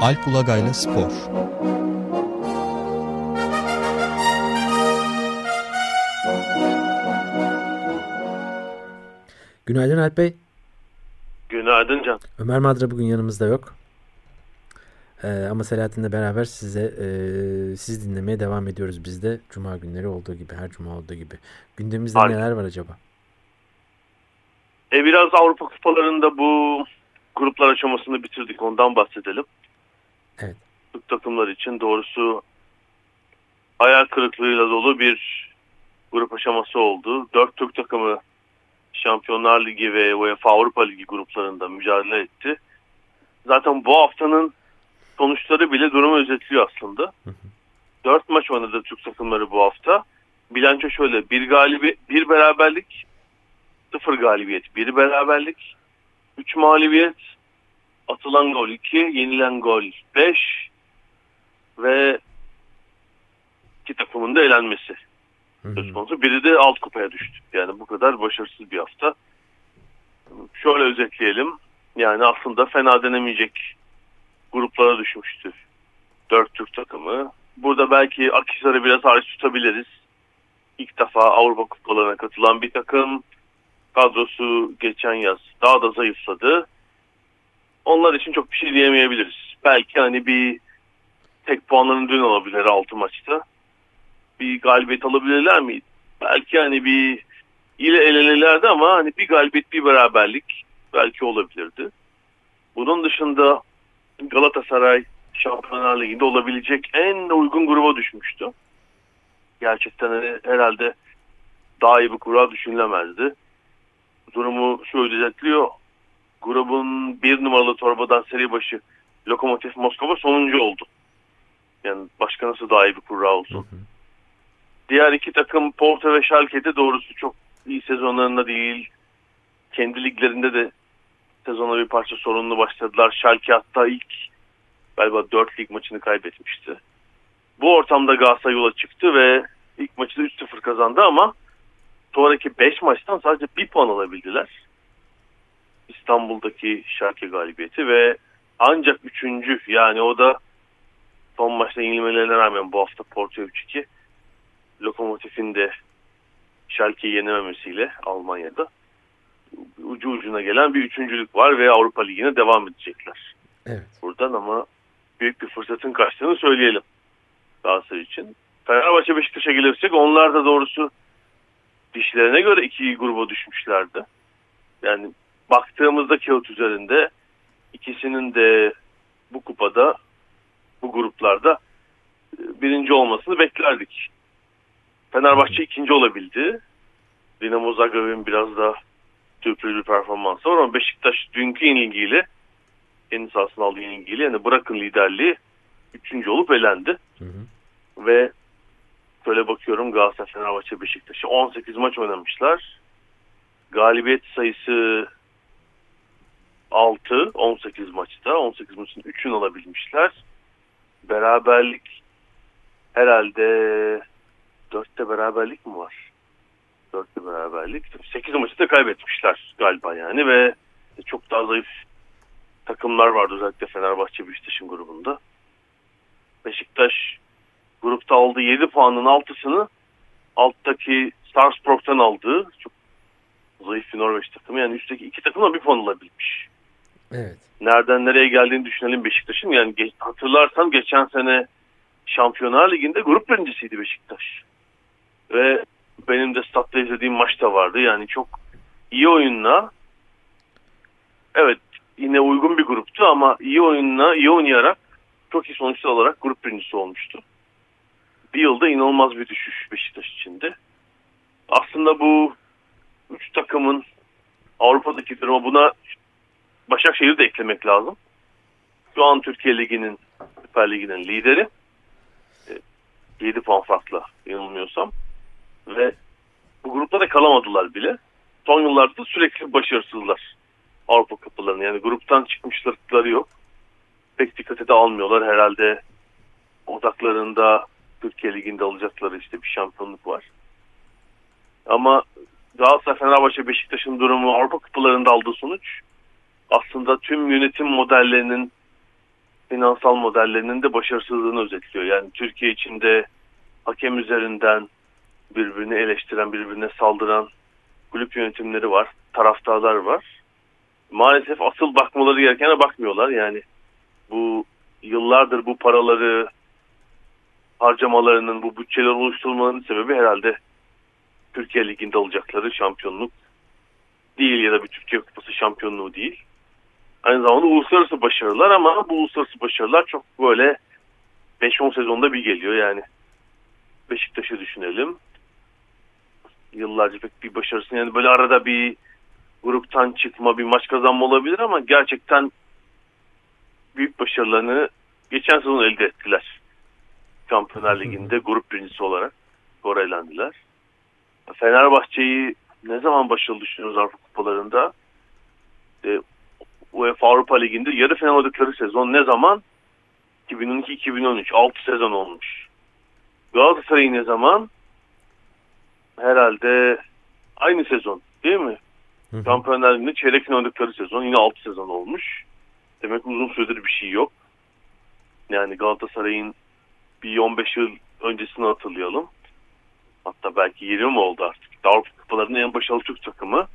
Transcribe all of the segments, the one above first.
Alp Ulagay'la Spor Günaydın Alp Bey. Günaydın Can. Ömer Madra bugün yanımızda yok. Ee, ama Selahattin'le beraber size e, siz dinlemeye devam ediyoruz biz de. Cuma günleri olduğu gibi, her cuma olduğu gibi. Gündemimizde Harika. neler var acaba? E biraz Avrupa kupalarında bu gruplar aşamasını bitirdik. Ondan bahsedelim. Türk takımlar için doğrusu hayal kırıklığıyla dolu bir grup aşaması oldu. Dört Türk takımı Şampiyonlar Ligi ve UEFA Avrupa Ligi gruplarında mücadele etti. Zaten bu haftanın sonuçları bile durumu özetliyor aslında. Dört maç oynadı Türk takımları bu hafta. Bilanço şöyle bir galibi bir beraberlik sıfır galibiyet bir beraberlik üç mağlubiyet atılan gol 2 yenilen gol 5 ve iki takımın da elenmesi söz konusu. Biri de alt kupaya düştü. Yani bu kadar başarısız bir hafta. Şöyle özetleyelim. Yani aslında fena denemeyecek gruplara düşmüştü. Dört Türk takımı. Burada belki Akhisar'ı biraz hariç tutabiliriz. İlk defa Avrupa kupalarına katılan bir takım. Kadrosu geçen yaz daha da zayıfladı. Onlar için çok bir şey diyemeyebiliriz. Belki hani bir tek puanlarını dün alabilir 6 maçta. Bir galibiyet alabilirler mi? Belki hani bir ile elenirlerdi ama hani bir galibiyet bir beraberlik belki olabilirdi. Bunun dışında Galatasaray Şampiyonlar Ligi'nde olabilecek en uygun gruba düşmüştü. Gerçekten hani herhalde daha iyi bir kura düşünülemezdi. Durumu şu özetliyor. Grubun bir numaralı torbadan seri başı Lokomotiv Moskova sonuncu oldu. Yani başka nasıl daha iyi bir kura olsun. Hı hı. Diğer iki takım Porto ve Schalke'de doğrusu çok iyi sezonlarında değil. Kendi liglerinde de sezona bir parça sorunlu başladılar. Schalke hatta ilk galiba 4 lig maçını kaybetmişti. Bu ortamda Galatasaray yola çıktı ve ilk maçı da 3-0 kazandı ama sonraki 5 maçtan sadece bir puan alabildiler. İstanbul'daki Schalke galibiyeti ve ancak üçüncü yani o da son maçta yenilmelerine rağmen bu hafta Porto 3-2 Lokomotif'in de Schalke'yi yenememesiyle Almanya'da ucu ucuna gelen bir üçüncülük var ve Avrupa Ligi'ne devam edecekler. Evet. Buradan ama büyük bir fırsatın kaçtığını söyleyelim Galatasaray için. Fenerbahçe Beşiktaş'a gelirsek onlar da doğrusu dişlerine göre iki gruba düşmüşlerdi. Yani baktığımızda kağıt üzerinde ikisinin de bu kupada bu gruplarda e, birinci olmasını beklerdik. Fenerbahçe ikinci olabildi. Dinamo Zagreb'in biraz da sürpriz bir performansı var ama Beşiktaş dünkü yenilgiyle kendi sahasına aldığı yenilgiyle yani bırakın liderliği üçüncü olup elendi. Hı hı. Ve şöyle bakıyorum Galatasaray, Fenerbahçe, Beşiktaş'ı 18 maç oynamışlar. Galibiyet sayısı 6, 18 maçta. 18 maçın 3'ünü alabilmişler. Beraberlik herhalde 4'te beraberlik mi var? 4'te beraberlik. 8 maçı da kaybetmişler galiba yani ve çok daha zayıf takımlar vardı özellikle Fenerbahçe Beşiktaş'ın grubunda. Beşiktaş grupta aldığı 7 puanın altısını alttaki Starsborg'dan aldığı çok zayıf bir Norveç takımı. Yani üstteki iki takımla bir puan alabilmiş. Evet. Nereden nereye geldiğini düşünelim Beşiktaş'ın. Yani geç, hatırlarsan geçen sene Şampiyonlar Ligi'nde grup birincisiydi Beşiktaş. Ve benim de statta izlediğim maç da vardı. Yani çok iyi oyunla evet yine uygun bir gruptu ama iyi oyunla iyi oynayarak çok iyi sonuçlar olarak grup birincisi olmuştu. Bir yılda inanılmaz bir düşüş Beşiktaş içinde. Aslında bu üç takımın Avrupa'daki durumu buna Başakşehir'i de eklemek lazım. Şu an Türkiye Ligi'nin Süper Ligi'nin lideri. 7 e, puan farkla yanılmıyorsam. Ve bu grupta da kalamadılar bile. Son yıllarda sürekli başarısızlar. Avrupa kapılarını yani gruptan çıkmışlıkları yok. Pek dikkate de almıyorlar herhalde odaklarında Türkiye Ligi'nde alacakları işte bir şampiyonluk var. Ama Galatasaray, Fenerbahçe, Beşiktaş'ın durumu Avrupa kupalarında aldığı sonuç aslında tüm yönetim modellerinin finansal modellerinin de başarısızlığını özetliyor. Yani Türkiye içinde hakem üzerinden birbirini eleştiren, birbirine saldıran kulüp yönetimleri var, taraftarlar var. Maalesef asıl bakmaları gerekene bakmıyorlar. Yani bu yıllardır bu paraları harcamalarının, bu bütçeler oluşturulmanın sebebi herhalde Türkiye Ligi'nde alacakları şampiyonluk değil ya da bir Türkiye Kupası şampiyonluğu değil. Aynı zamanda uluslararası başarılar ama bu uluslararası başarılar çok böyle 5-10 sezonda bir geliyor yani. Beşiktaş'ı düşünelim. Yıllarca pek bir başarısı yani böyle arada bir gruptan çıkma bir maç kazanma olabilir ama gerçekten büyük başarılarını geçen sezon elde ettiler. Şampiyonlar Ligi'nde grup birincisi olarak skor Fenerbahçe'yi ne zaman başarılı düşünüyoruz Avrupa Kupalarında? E, UEFA Avrupa Ligi'nde yarı final oynadıkları sezon ne zaman? 2012-2013. 6 sezon olmuş. Galatasaray ne zaman? Herhalde aynı sezon değil mi? Şampiyonlar Ligi'nde çeyrek final oynadıkları sezon yine 6 sezon olmuş. Demek uzun süredir bir şey yok. Yani Galatasaray'ın bir 15 yıl öncesini hatırlayalım. Hatta belki 20 mi oldu artık. Avrupa Kupalarının en başarılı Türk takımı.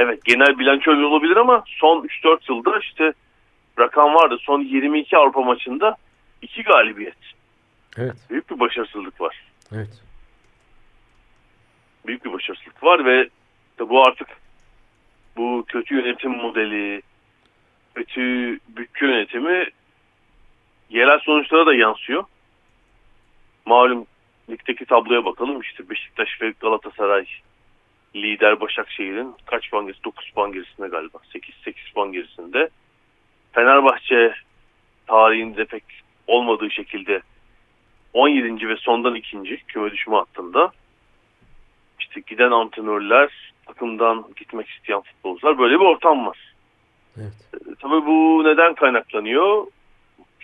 Evet genel bilanço öyle olabilir ama son 3-4 yılda işte rakam vardı. Son 22 Avrupa maçında 2 galibiyet. Evet. Büyük bir başarısızlık var. Evet. Büyük bir başarısızlık var ve işte bu artık bu kötü yönetim modeli, kötü bütçe yönetimi yerel sonuçlara da yansıyor. Malum ligdeki tabloya bakalım. İşte Beşiktaş ve Galatasaray lider Başakşehir'in kaç puan gerisi? 9 puan gerisinde galiba. 8 8 puan gerisinde. Fenerbahçe tarihinde pek olmadığı şekilde 17. ve sondan ikinci küme düşme hattında. İşte giden antrenörler, takımdan gitmek isteyen futbolcular böyle bir ortam var. Evet. E, tabii bu neden kaynaklanıyor?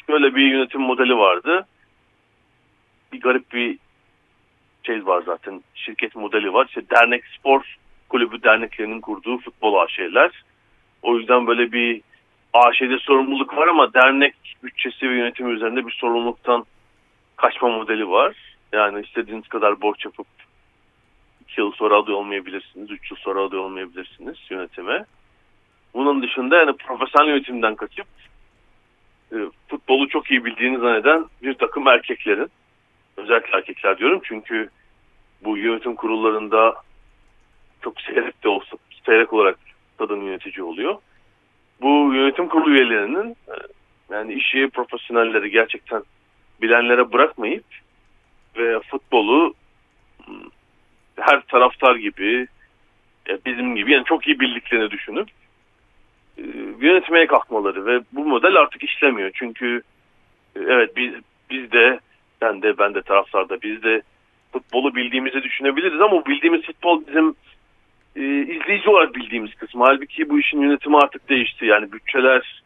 Şöyle bir yönetim modeli vardı. Bir garip bir şey var zaten şirket modeli var. İşte dernek spor kulübü derneklerinin kurduğu futbol AŞ'ler. O yüzden böyle bir AŞ'de sorumluluk var ama dernek bütçesi ve yönetimi üzerinde bir sorumluluktan kaçma modeli var. Yani istediğiniz kadar borç yapıp 2 yıl sonra aday olmayabilirsiniz, 3 yıl sonra aday olmayabilirsiniz yönetime. Bunun dışında yani profesyonel yönetimden kaçıp e, futbolu çok iyi bildiğini zanneden bir takım erkeklerin özellikle erkekler diyorum çünkü bu yönetim kurullarında çok seyrek de olsa seyrek olarak kadın yönetici oluyor. Bu yönetim kurulu üyelerinin e, yani işi profesyonelleri gerçekten bilenlere bırakmayıp ve futbolu hmm, her taraftar gibi bizim gibi yani çok iyi bildiklerini düşünüp e, yönetmeye kalkmaları ve bu model artık işlemiyor. Çünkü e, evet biz, biz de ben de ben de taraftarda biz de futbolu bildiğimizi düşünebiliriz ama bildiğimiz futbol bizim e, izleyici olarak bildiğimiz kısmı. Halbuki bu işin yönetimi artık değişti. Yani bütçeler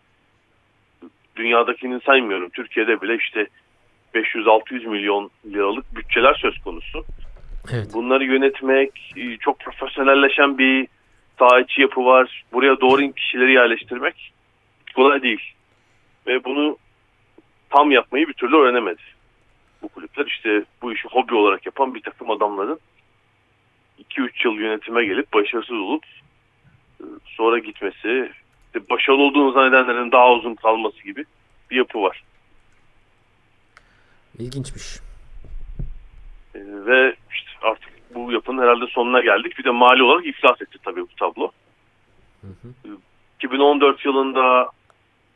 dünyadakini saymıyorum. Türkiye'de bile işte 500-600 milyon liralık bütçeler söz konusu. Evet. Bunları yönetmek e, çok profesyonelleşen bir saha içi yapı var. Buraya doğru kişileri yerleştirmek kolay değil. Ve bunu tam yapmayı bir türlü öğrenemedi bu kulüpler. İşte bu işi hobi olarak yapan bir takım adamların 2-3 yıl yönetime gelip başarısız olup e, sonra gitmesi, işte başarılı olduğunu zannedenlerin daha uzun kalması gibi bir yapı var. İlginçmiş. Ee, ve işte artık bu yapının herhalde sonuna geldik. Bir de mali olarak iflas etti tabii bu tablo. Hı hı. 2014 yılında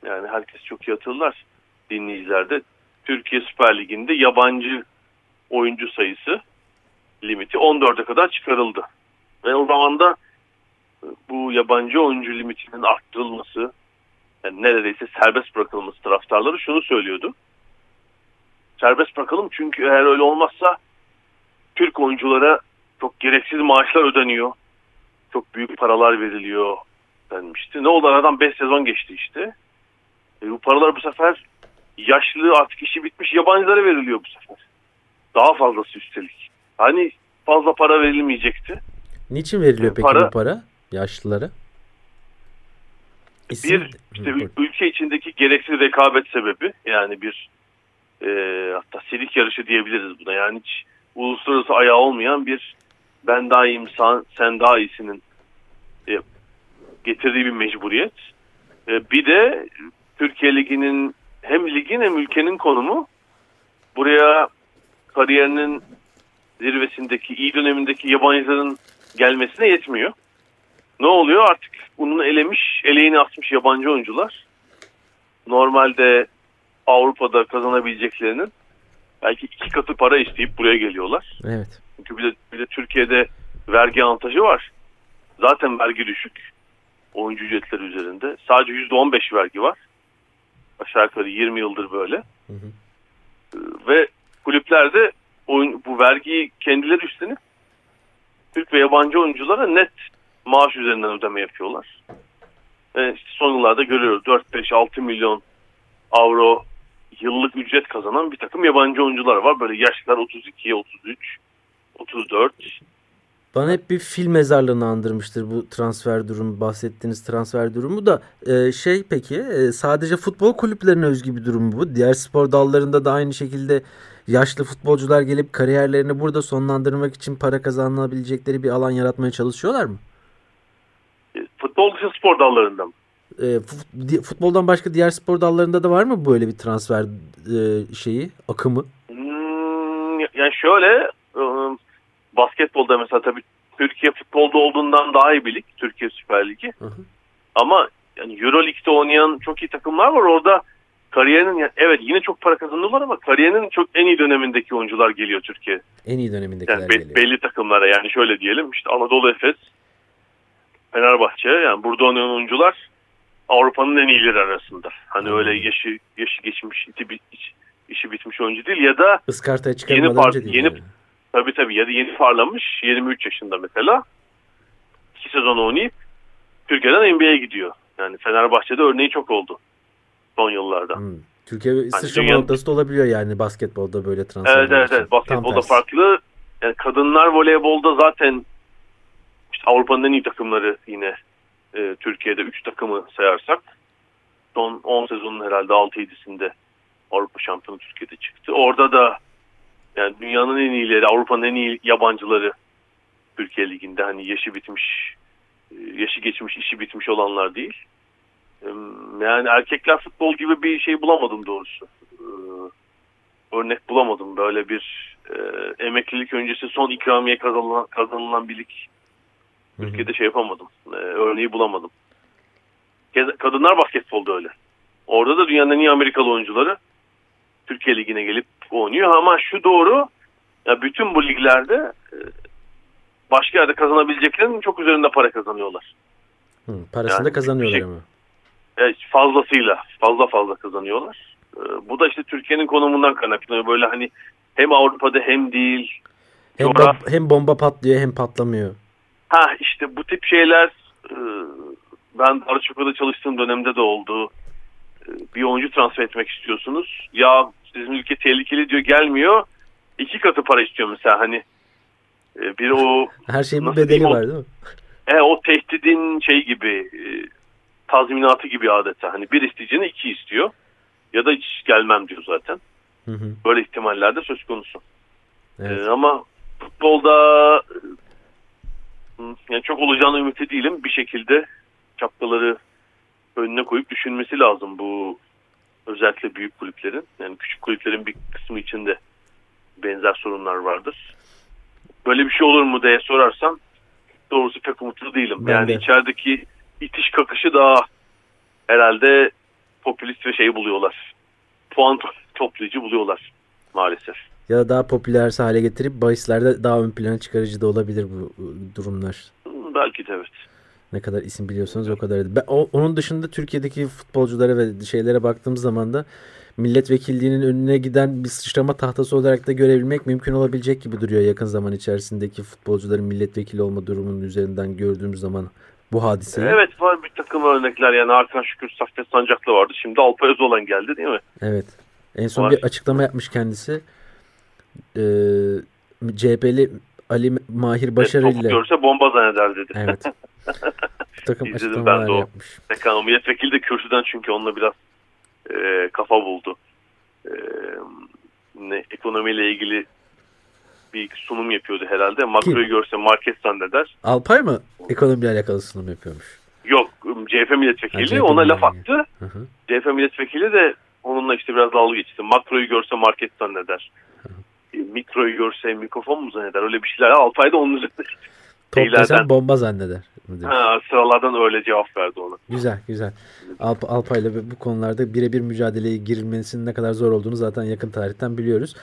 yani herkes çok iyi hatırlar dinleyicilerde Türkiye Süper Ligi'nde yabancı oyuncu sayısı limiti 14'e kadar çıkarıldı. Ve o zaman da e, bu yabancı oyuncu limitinin arttırılması, yani neredeyse serbest bırakılması taraftarları şunu söylüyordu. Serbest bırakalım çünkü eğer öyle olmazsa Türk oyunculara çok gereksiz maaşlar ödeniyor. Çok büyük paralar veriliyor denmişti. Ne oldu aradan 5 sezon geçti işte. E, bu paralar bu sefer yaşlı artık işi bitmiş yabancılara veriliyor bu sefer. Daha fazlası üstelik. Hani fazla para verilmeyecekti. Niçin veriliyor peki para, bu para yaşlılara? İsim, bir işte ülke içindeki gereksiz rekabet sebebi yani bir e, hatta silik yarışı diyebiliriz buna yani hiç uluslararası ayağı olmayan bir ben daha iyiyim sen, sen daha iyisinin e, getirdiği bir mecburiyet. E, bir de Türkiye Ligi'nin hem ligin hem ülkenin konumu buraya kariyerinin zirvesindeki iyi dönemindeki yabancıların gelmesine yetmiyor. Ne oluyor artık bunun elemiş, eleğini atmış yabancı oyuncular normalde Avrupa'da kazanabileceklerinin belki iki katı para isteyip buraya geliyorlar. Evet. Çünkü bir de, bir de Türkiye'de vergi avantajı var. Zaten vergi düşük oyuncu ücretleri üzerinde. Sadece %15 vergi var. Aşağı yukarı 20 yıldır böyle. Hı hı. Ve kulüplerde oyun, bu vergiyi kendileri üstlenip Türk ve yabancı oyunculara net maaş üzerinden ödeme yapıyorlar. Ve işte son yıllarda görüyoruz 4-5-6 milyon avro yıllık ücret kazanan bir takım yabancı oyuncular var. Böyle yaşlar 32, 33, 34. Bana hep bir film mezarlığını andırmıştır bu transfer durumu, bahsettiğiniz transfer durumu da e, şey peki e, sadece futbol kulüplerine özgü bir durum bu. Diğer spor dallarında da aynı şekilde yaşlı futbolcular gelip kariyerlerini burada sonlandırmak için para kazanabilecekleri bir alan yaratmaya çalışıyorlar mı? E, futbol dışı spor dallarında mı? E, futboldan başka diğer spor dallarında da var mı böyle bir transfer e, şeyi, akımı? Hmm, yani şöyle basketbolda mesela tabii Türkiye futbolda olduğundan daha iyi bir lig. Türkiye Süper Ligi. Hı hı. Ama yani Euro Lig'de oynayan çok iyi takımlar var. Orada kariyerinin yani evet yine çok para kazanıyorlar ama kariyerinin çok en iyi dönemindeki oyuncular geliyor Türkiye. En iyi dönemindekiler yani be, geliyor. Belli takımlara yani şöyle diyelim işte Anadolu Efes, Fenerbahçe yani burada oynayan oyuncular Avrupa'nın en iyileri arasında. Hani hmm. öyle yaşı yaşı geçmiş işi, işi bitmiş oyuncu değil ya da Iskartaya yeni par yeni yani. Tabii tabii ya da yeni parlamış 23 yaşında mesela. iki sezon oynayıp Türkiye'den NBA'ye gidiyor. Yani Fenerbahçe'de örneği çok oldu son yıllarda. Hmm. Türkiye hani sıçrama dünya... noktası da olabiliyor yani basketbolda böyle transfer. Evet evet, evet. basketbolda farklı. Yani kadınlar voleybolda zaten işte Avrupa'nın en iyi takımları yine e, Türkiye'de 3 takımı sayarsak son 10 sezonun herhalde 6-7'sinde Avrupa şampiyonu Türkiye'de çıktı. Orada da yani dünyanın en iyileri, Avrupa'nın en iyi yabancıları Türkiye Ligi'nde hani yaşı bitmiş, e, yaşı geçmiş, işi bitmiş olanlar değil. Yani erkekler futbol gibi bir şey bulamadım doğrusu. E, örnek bulamadım. Böyle bir e, emeklilik öncesi son ikramiye kazanılan, kazanılan bir lig Türkiye'de şey yapamadım. E, örneği bulamadım. Kadınlar basketbolda öyle. Orada da dünyanın en iyi Amerikalı oyuncuları Türkiye Ligi'ne gelip oynuyor. Ama şu doğru ya bütün bu liglerde e, başka yerde kazanabileceklerinin çok üzerinde para kazanıyorlar. Hı, parasını yani, da kazanıyorlar şey, ama. Evet, fazlasıyla fazla fazla kazanıyorlar. E, bu da işte Türkiye'nin konumundan kaynaklanıyor. Böyle hani hem Avrupa'da hem değil. Hem, coğraf... hem bomba patlıyor hem patlamıyor. Ha işte bu tip şeyler e, ben Darüşşafaka'da çalıştığım dönemde de oldu. Bir oyuncu transfer etmek istiyorsunuz. Ya sizin ülke tehlikeli diyor gelmiyor. İki katı para istiyor mesela hani. E, bir o her şeyin bir bedeli var değil mi? E, o tehdidin şey gibi tazminatı gibi adeta. Hani bir isteyeceğine iki istiyor. Ya da hiç gelmem diyor zaten. Hı hı. Böyle ihtimaller de söz konusu. Evet. ama futbolda yani çok olacağını ümit değilim. Bir şekilde çapkaları önüne koyup düşünmesi lazım bu özellikle büyük kulüplerin. Yani küçük kulüplerin bir kısmı içinde benzer sorunlar vardır. Böyle bir şey olur mu diye sorarsan doğrusu pek umutlu değilim. Ben yani de. içerideki itiş kakışı daha herhalde popülist ve şey buluyorlar. Puan toplayıcı buluyorlar maalesef ya da daha popüler hale getirip bahislerde daha ön plana çıkarıcı da olabilir bu durumlar. Belki de evet. Ne kadar isim biliyorsanız o kadar. Ben, o, onun dışında Türkiye'deki futbolculara ve şeylere baktığımız zaman da milletvekilliğinin önüne giden bir sıçrama tahtası olarak da görebilmek mümkün olabilecek gibi duruyor yakın zaman içerisindeki futbolcuların milletvekili olma durumunun üzerinden gördüğümüz zaman bu hadiseyi. Evet var bir takım örnekler yani Hakan Şükür Saffet Sancaklı vardı. Şimdi Alpay Özoğlan geldi değil mi? Evet. En son var. bir açıklama yapmış kendisi e, CHP'li Ali Mahir Başarı ile... görse bomba zanneder dedi. Evet. Takım İzledim ben de o. Yapmış. Milletvekili de kürsüden çünkü onunla biraz e, kafa buldu. E, ne, ekonomiyle ilgili bir sunum yapıyordu herhalde. Makroyu görse market zanneder. Alpay mı ekonomiyle alakalı sunum yapıyormuş? Yok CHP milletvekili ha, CHP ona laf attı. Hı hı. CHP milletvekili de onunla işte biraz dalga geçti. Makroyu görse market zanneder. Hı hı. E, mikroyu görse mikrofon mu zanneder? Öyle bir şeyler. Alpay da onun üzerinde. Top desen bomba zanneder. Ha, sıralardan öyle cevap verdi ona. Güzel güzel. Alp, Alpay'la bu konularda birebir mücadeleye girilmesinin ne kadar zor olduğunu zaten yakın tarihten biliyoruz.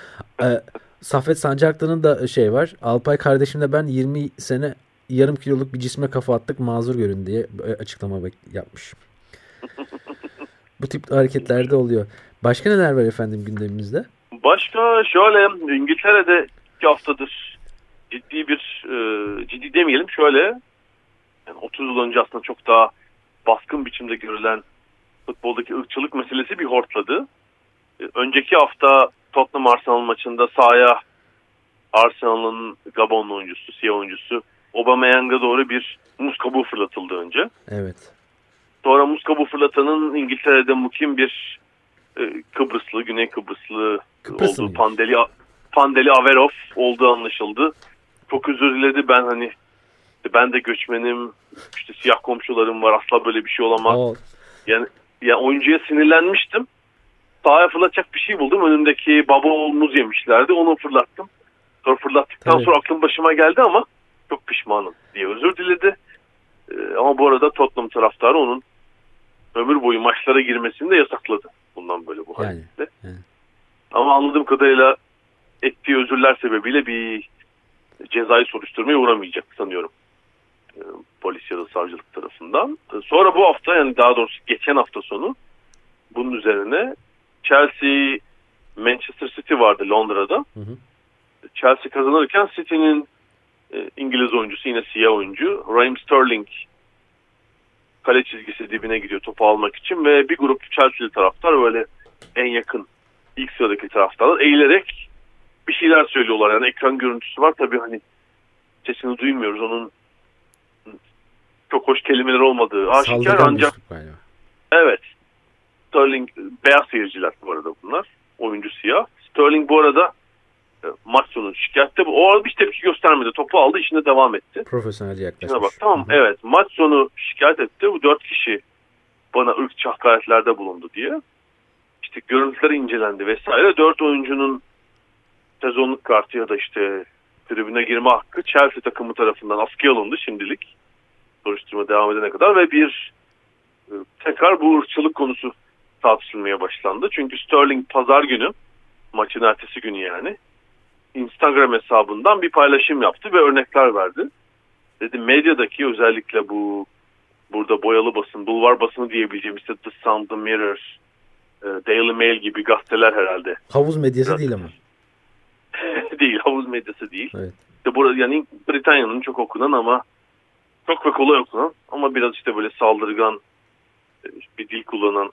Ee, Saffet Sancaklı'nın da şey var. Alpay kardeşimle ben 20 sene yarım kiloluk bir cisme kafa attık mazur görün diye açıklama yapmış. Bu tip hareketlerde oluyor. Başka neler var efendim gündemimizde? Başka şöyle İngiltere'de iki haftadır ciddi bir e, ciddi demeyelim şöyle yani 30 yıl önce aslında çok daha baskın biçimde görülen futboldaki ırkçılık meselesi bir hortladı. E, önceki hafta Tottenham Arsenal maçında sahaya Arsenal'ın Gabonlu oyuncusu, siyah oyuncusu Aubameyang'a doğru bir muz kabuğu fırlatıldı önce. Evet. Sonra muz kabuğu fırlatanın İngiltere'de mukim bir e, Kıbrıslı, Güney Kıbrıslı Kıbrıs olduğu Pandeli, Pandeli Averov olduğu anlaşıldı. Çok özür diledi ben hani ben de göçmenim işte siyah komşularım var asla böyle bir şey olamaz. Oh. Yani, yani oyuncuya sinirlenmiştim. Sahaya fırlatacak bir şey buldum. Önümdeki baba muz yemişlerdi. Onu fırlattım. Sonra fırlattıktan Tabii. sonra aklım başıma geldi ama çok pişmanım diye özür diledi. Ee, ama bu arada Tottenham taraftarı onun ömür boyu maçlara girmesini de yasakladı. Bundan böyle bu yani, Yani. Ama anladığım kadarıyla ettiği özürler sebebiyle bir cezai soruşturmaya uğramayacak sanıyorum. E, polis ya da savcılık tarafından. E, sonra bu hafta yani daha doğrusu geçen hafta sonu bunun üzerine Chelsea Manchester City vardı Londra'da. Hı hı. Chelsea kazanırken City'nin e, İngiliz oyuncusu yine siyah oyuncu Raheem Sterling kale çizgisi dibine gidiyor topu almak için ve bir grup Chelsea'li taraftar böyle en yakın ilk sıradaki taraftarlar eğilerek bir şeyler söylüyorlar. Yani ekran görüntüsü var tabii hani sesini duymuyoruz. Onun çok hoş kelimeler olmadığı aşikar ancak evet Sterling beyaz seyirciler bu arada bunlar. Oyuncu siyah. Sterling bu arada e, maç sonu şikayette bu. O arada hiç tepki göstermedi. Topu aldı işine devam etti. Profesyonel yaklaşmış. bak tamam Hı-hı. evet maç sonu şikayet etti. Bu dört kişi bana ırkçı hakaretlerde bulundu diye. İşte görüntüler incelendi vesaire. Dört oyuncunun sezonluk kartı ya da işte tribüne girme hakkı Chelsea takımı tarafından askıya alındı şimdilik. Soruşturma devam edene kadar ve bir e, tekrar bu ırkçılık konusu tartışılmaya başlandı. Çünkü Sterling pazar günü maçın ertesi günü yani Instagram hesabından bir paylaşım yaptı ve örnekler verdi. Dedi medyadaki özellikle bu burada boyalı basın, bulvar basını diyebileceğim işte The Sun, The Mirror, e, Daily Mail gibi gazeteler herhalde. Havuz medyası Biraz, değil ama. değil, havuz medyası değil. Evet. İşte burada yani Britanya'nın çok okunan ama çok ve kolay okunan ama biraz işte böyle saldırgan e, bir dil kullanan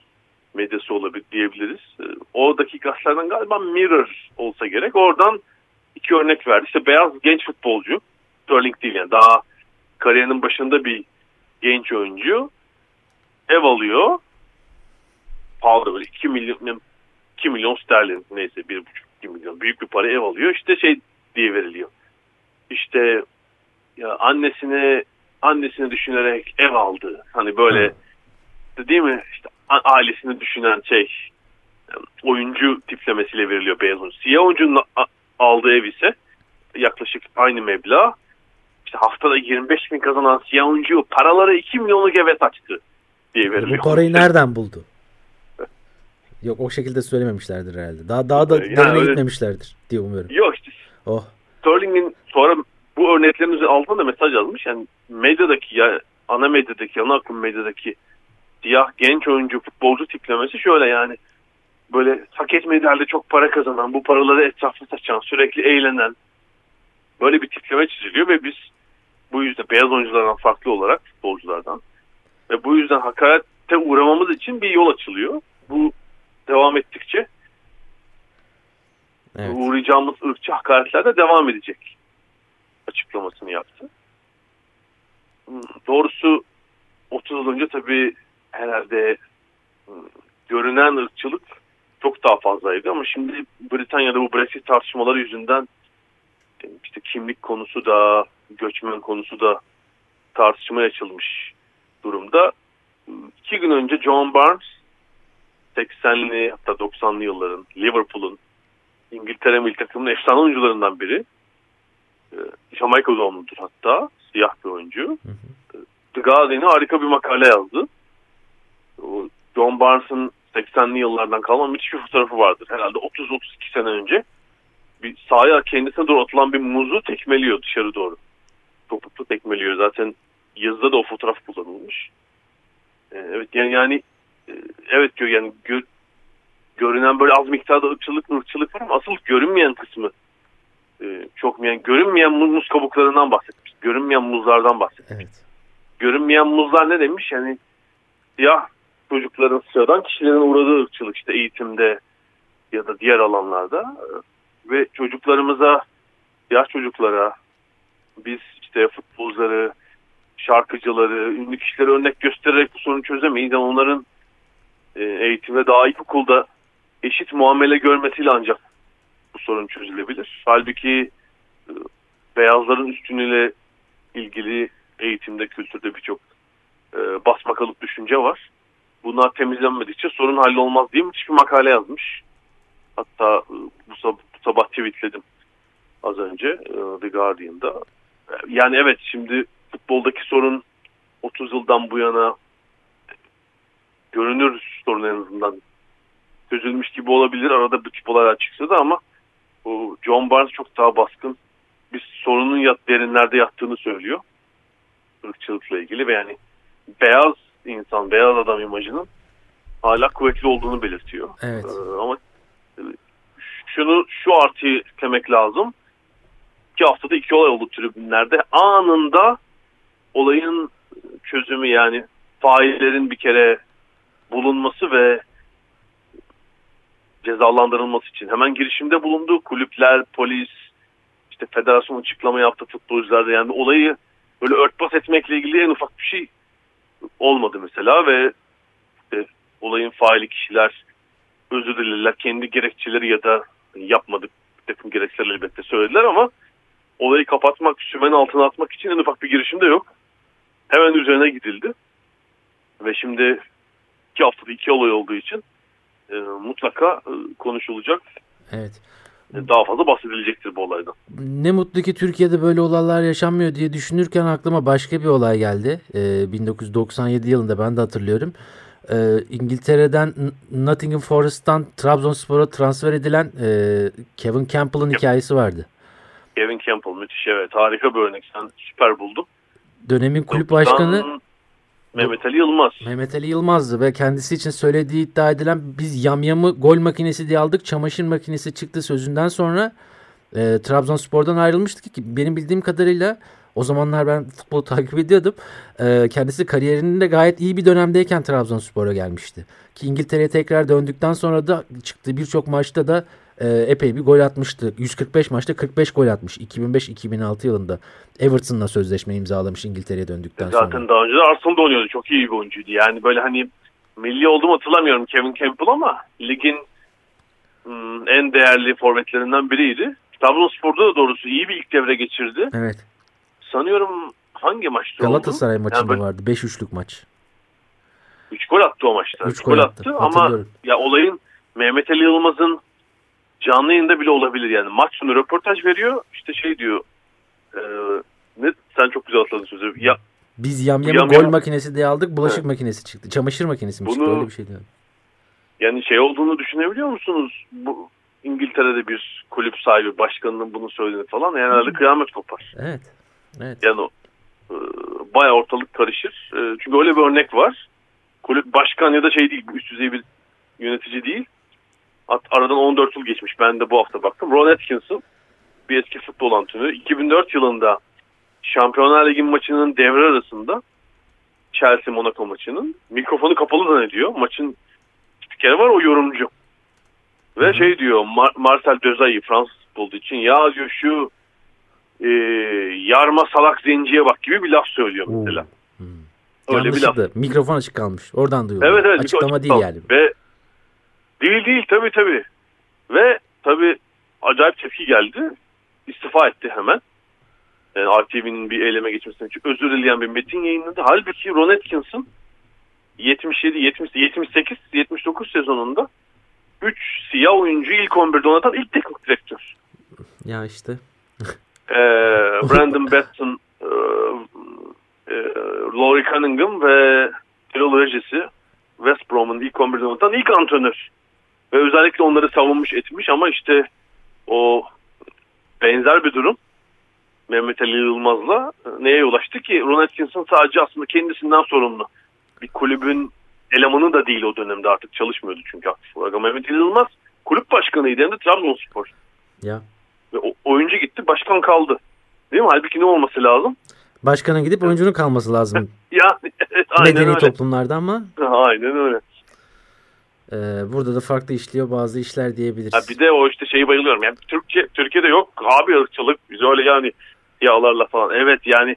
medyası olabilir diyebiliriz. E, oradaki gazetelerden galiba Mirror olsa gerek. Oradan iki örnek verdi. İşte beyaz genç futbolcu. Sterling değil yani daha kariyerinin başında bir genç oyuncu ev alıyor. Pahalı böyle 2 milyon 2 milyon sterlin neyse 1,5 2 milyon büyük bir para ev alıyor. İşte şey diye veriliyor. İşte ya annesine annesini düşünerek ev aldı. Hani böyle hmm. değil mi? İşte ailesini düşünen şey oyuncu tiplemesiyle veriliyor beyaz oyuncu. Siyah oyuncunun aldığı ev ise yaklaşık aynı meblağ. İşte haftada 25 bin kazanan siyah oyuncu paraları 2 milyonluk eve saçtı diye veriliyor. Bu parayı nereden buldu? Yok o şekilde söylememişlerdir herhalde. Daha daha da yani derine öyle... gitmemişlerdir diye umuyorum. Yok işte. Oh. Sterling'in sonra bu örneklerin altına da mesaj yazmış. Yani medyadaki ya ana medyadaki, ana akım medyadaki siyah genç oyuncu futbolcu tiplemesi şöyle yani böyle hak etmediği çok para kazanan, bu paraları etraflı saçan, sürekli eğlenen böyle bir tipleme çiziliyor ve biz bu yüzden beyaz oyunculardan farklı olarak futbolculardan ve bu yüzden hakarete uğramamız için bir yol açılıyor. Bu devam ettikçe evet. uğrayacağımız ırkçı hakaretler de devam edecek açıklamasını yaptı. Hmm, doğrusu 30 yıl önce tabii herhalde ıı, görünen ırkçılık çok daha fazlaydı ama şimdi Britanya'da bu Brexit tartışmaları yüzünden işte kimlik konusu da göçmen konusu da tartışmaya açılmış durumda. İki gün önce John Barnes 80'li hatta 90'lı yılların Liverpool'un İngiltere milli takımının efsane oyuncularından biri. Ee, Jamaika doğumludur hatta. Siyah bir oyuncu. Hı hı. The Guardian'e harika bir makale yazdı. O John Barnes'ın 80'li yıllardan kalma müthiş bir fotoğrafı vardır. Herhalde 30-32 sene önce bir sahaya kendisine doğru atılan bir muzu tekmeliyor dışarı doğru. Topuklu tekmeliyor. Zaten yazıda da o fotoğraf kullanılmış. Ee, evet yani yani e, evet diyor yani gö görünen böyle az miktarda ırkçılık ırkçılık var ama asıl görünmeyen kısmı e, çok yani görünmeyen muz kabuklarından bahsetmiş. Görünmeyen muzlardan bahsetmiş. Evet. Görünmeyen muzlar ne demiş? Yani siyah çocukların sıradan kişilerin uğradığı ırkçılık işte eğitimde ya da diğer alanlarda ve çocuklarımıza yaş çocuklara biz işte futbolcuları şarkıcıları, ünlü kişileri örnek göstererek bu sorunu çözemeyiz. Yani onların e, eğitimde daha ilkokulda eşit muamele görmesiyle ancak bu sorun çözülebilir. Halbuki e, beyazların üstünlüğüyle ilgili eğitimde, kültürde birçok e, basmakalıp düşünce var. Bunlar temizlenmedikçe sorun hallolmaz diye hiçbir makale yazmış. Hatta e, bu, sabah, bu sabah tweetledim az önce e, The Guardian'da. Yani evet şimdi futboldaki sorun 30 yıldan bu yana görünür sorun en azından çözülmüş gibi olabilir. Arada bu tip olaylar çıksa da ama o John Barnes çok daha baskın bir sorunun yat, derinlerde yattığını söylüyor. ırkçılıkla ilgili ve yani beyaz insan, beyaz adam imajının hala kuvvetli olduğunu belirtiyor. Evet. Ee, ama e, şunu şu artıyı eklemek lazım. İki haftada iki olay oldu tribünlerde. Anında olayın çözümü yani faillerin bir kere bulunması ve cezalandırılması için hemen girişimde bulundu. Kulüpler, polis, işte federasyon açıklama yaptı futbolcular da yani olayı böyle örtbas etmekle ilgili en ufak bir şey olmadı mesela ve işte, olayın faili kişiler özür dilediler. Kendi gerekçeleri ya da yapmadık bir takım gerekçeler elbette söylediler ama olayı kapatmak, sümen altına atmak için en ufak bir girişim de yok. Hemen üzerine gidildi. Ve şimdi iki haftada iki olay olduğu için e, mutlaka e, konuşulacak. Evet. E, daha fazla bahsedilecektir bu olaydan. Ne mutlu ki Türkiye'de böyle olaylar yaşanmıyor diye düşünürken aklıma başka bir olay geldi. E, 1997 yılında ben de hatırlıyorum. E, İngiltere'den Nottingham Forest'tan Trabzonspor'a transfer edilen e, Kevin Campbell'ın hikayesi vardı. Kevin Campbell müthiş evet harika bir örnek sen süper buldun. Dönemin kulüp başkanı Mehmet Ali Yılmaz. Mehmet Ali Yılmaz'dı ve kendisi için söylediği iddia edilen biz yamyamı gol makinesi diye aldık çamaşır makinesi çıktı sözünden sonra e, Trabzonspor'dan ayrılmıştı ki benim bildiğim kadarıyla o zamanlar ben futbolu takip ediyordum. E, kendisi kariyerinin de gayet iyi bir dönemdeyken Trabzonspor'a gelmişti. Ki İngiltere'ye tekrar döndükten sonra da çıktığı birçok maçta da e, epey bir gol atmıştı. 145 maçta 45 gol atmış. 2005-2006 yılında Everton'la sözleşme imzalamış İngiltere'ye döndükten Zaten sonra. Zaten daha önce de Arsenal'da oynuyordu. Çok iyi bir oyuncuydu. Yani böyle hani milli olduğumu hatırlamıyorum Kevin Campbell ama ligin hmm, en değerli forvetlerinden biriydi. Trabzonspor'da da doğrusu iyi bir ilk devre geçirdi. Evet. Sanıyorum hangi maçta Galatasaray oldu? maçında yani vardı. 5-3'lük maç. 3 gol attı o maçta. 3 gol, gol attı, attı ama ya olayın Mehmet Ali Yılmaz'ın canlı yayında bile olabilir yani. Maç sonu röportaj veriyor. İşte şey diyor. E, ne sen çok güzel atladın sözü. Ya biz yamyamı yam, gol yam... makinesi diye aldık. Bulaşık evet. makinesi çıktı. Çamaşır makinesi mi Bunu, çıktı? Öyle bir şey diyor. Yani şey olduğunu düşünebiliyor musunuz? Bu İngiltere'de bir kulüp sahibi başkanının bunu söylediğini falan yani herhalde kıyamet kopar. Evet. Evet. Yani o e, bayağı ortalık karışır. E, çünkü öyle bir örnek var. Kulüp başkan ya da şey değil, üst düzey bir yönetici değil. Aradan 14 yıl geçmiş. Ben de bu hafta baktım. Ron Atkinson bir eski futbol antrenörü. 2004 yılında Şampiyonlar Ligi maçının devre arasında Chelsea Monaco maçının mikrofonu kapalı zannediyor. Maçın spikeri var o yorumcu. Ve Hı-hı. şey diyor Mar Marcel Desailly Fransız futbolu için ya diyor şu e, yarma salak zenciye bak gibi bir laf söylüyor mesela. Hı-hı. Öyle bir laf. Mikrofon açık kalmış. Oradan duyuluyor. Evet evet. Açıklama değil yani. Ve değil değil tabii tabii. Ve tabii acayip tepki geldi. İstifa etti hemen. Yani RTV'nin bir eyleme geçmesinden için özür dileyen bir metin yayınladı. Halbuki Ron Atkinson 77, 70, 78, 79 sezonunda 3 siyah oyuncu ilk 11'de oynatan ilk teknik direktör. Ya işte. ee, Brandon Betson, e, e, Laurie Cunningham ve Errol Regis'i West Brom'un ilk 11'de oynatan ilk antrenör. Ve özellikle onları savunmuş etmiş ama işte o benzer bir durum Mehmet Ali Yılmaz'la neye ulaştı ki? Ron Atkinson sadece aslında kendisinden sorumlu. Bir kulübün elemanı da değil o dönemde artık çalışmıyordu çünkü aktif olarak. Ama Mehmet Ali Yılmaz kulüp başkanıydı hem de Trabzonspor. Ya. Ve oyuncu gitti başkan kaldı. Değil mi? Halbuki ne olması lazım? Başkanın gidip oyuncunun kalması lazım. ya evet, aynen Medeni öyle. toplumlarda ama. Aynen öyle. Ee, burada da farklı işliyor bazı işler diyebiliriz. Ha bir de o işte şeyi bayılıyorum. Yani Türkiye Türkiye'de yok abi ırkçılık. Biz öyle yani siyahlarla falan. Evet yani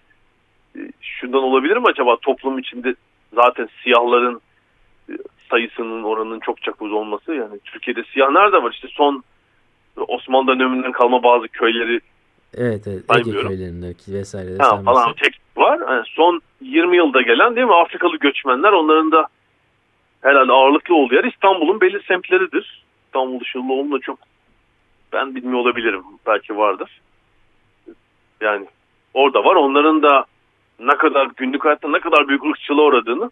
e, şundan olabilir mi acaba toplum içinde zaten siyahların e, sayısının oranının çok çok uz olması yani Türkiye'de siyah nerede var işte son Osmanlı döneminden kalma bazı köyleri Evet evet Ege köylerindeki vesaire. Ha, falan tek var. Yani son 20 yılda gelen değil mi Afrikalı göçmenler onların da herhalde ağırlıklı olduğu yer İstanbul'un belli semtleridir. İstanbul dışında onunla çok ben bilmiyor olabilirim. Belki vardır. Yani orada var. Onların da ne kadar günlük hayatta ne kadar büyük ırkçılığa uğradığını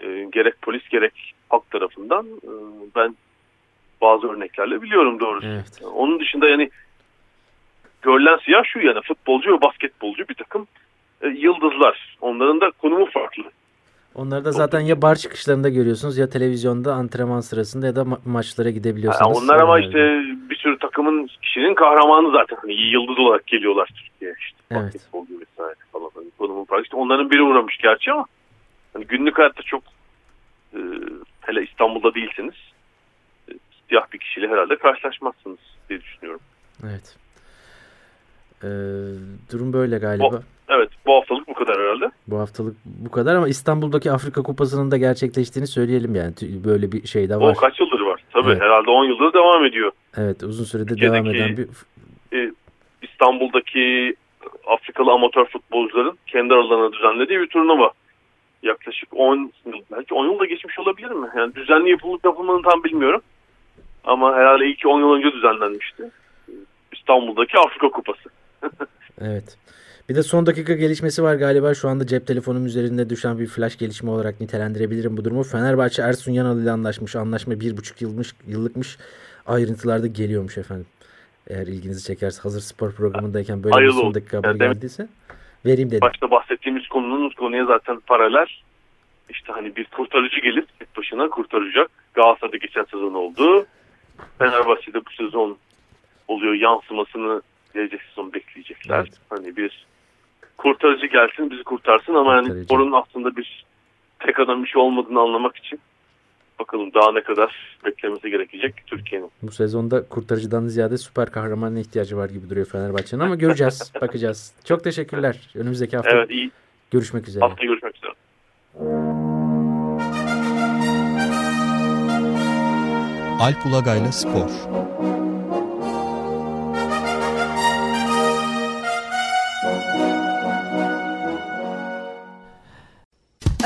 e, gerek polis gerek halk tarafından e, ben bazı örneklerle biliyorum doğrusu. Evet. Onun dışında yani görülen siyah şu yani futbolcu ve basketbolcu bir takım e, yıldızlar. Onların da konumu farklı. Onları da zaten ya bar çıkışlarında görüyorsunuz ya televizyonda antrenman sırasında ya da ma- maçlara gidebiliyorsunuz. Yani onlar ama işte bir sürü takımın kişinin kahramanı zaten. Hani yıldız olarak geliyorlar Türkiye'ye işte. Evet. Basketbolcu vesaire falan. Hani konumun farklı. İşte onların biri uğramış gerçi ama hani günlük hayatta çok e, hele İstanbul'da değilseniz e, siyah bir kişiyle herhalde karşılaşmazsınız diye düşünüyorum. Evet. Ee, durum böyle galiba. O, bu haftalık bu kadar herhalde. Bu haftalık bu kadar ama İstanbul'daki Afrika Kupası'nın da gerçekleştiğini söyleyelim yani. Böyle bir şey de var. O kaç yıldır var? Tabii Evet. herhalde 10 yıldır devam ediyor. Evet uzun süredir Türkiye'deki- devam eden bir E, İstanbul'daki Afrikalı amatör futbolcuların kendi aralarına düzenlediği bir turnuva. Yaklaşık 10 yıl, belki 10 yıl da geçmiş olabilir mi? Yani düzenli yapılıp yapılmadığını tam bilmiyorum. Ama herhalde ilk 10 yıl önce düzenlenmişti. İstanbul'daki Afrika Kupası. Evet. Bir de son dakika gelişmesi var galiba. Şu anda cep telefonum üzerinde düşen bir flash gelişme olarak nitelendirebilirim bu durumu. Fenerbahçe Ersun Yanal ile anlaşmış. Anlaşma bir buçuk yılmış, yıllıkmış. Ayrıntılarda geliyormuş efendim. Eğer ilginizi çekerse hazır spor programındayken böyle Hayırlı bir son dakika haber geldiyse vereyim dedim. Başta bahsettiğimiz konunun konuya zaten paralel. İşte hani bir kurtarıcı gelip tek başına kurtaracak. Galatasaray'da geçen sezon oldu. Fenerbahçe'de bu sezon oluyor yansımasını gelecek sezon bekleyecekler. Evet. Hani bir kurtarıcı gelsin bizi kurtarsın ama yani Kurtarıcı. sporun aslında bir tek adam işi olmadığını anlamak için bakalım daha ne kadar beklemesi gerekecek Türkiye'nin. Bu sezonda kurtarıcıdan ziyade süper kahramana ihtiyacı var gibi duruyor Fenerbahçe'nin ama göreceğiz, bakacağız. Çok teşekkürler. Önümüzdeki hafta Evet iyi. görüşmek üzere. Haftaya görüşmek üzere. Alp Ulagay'la Spor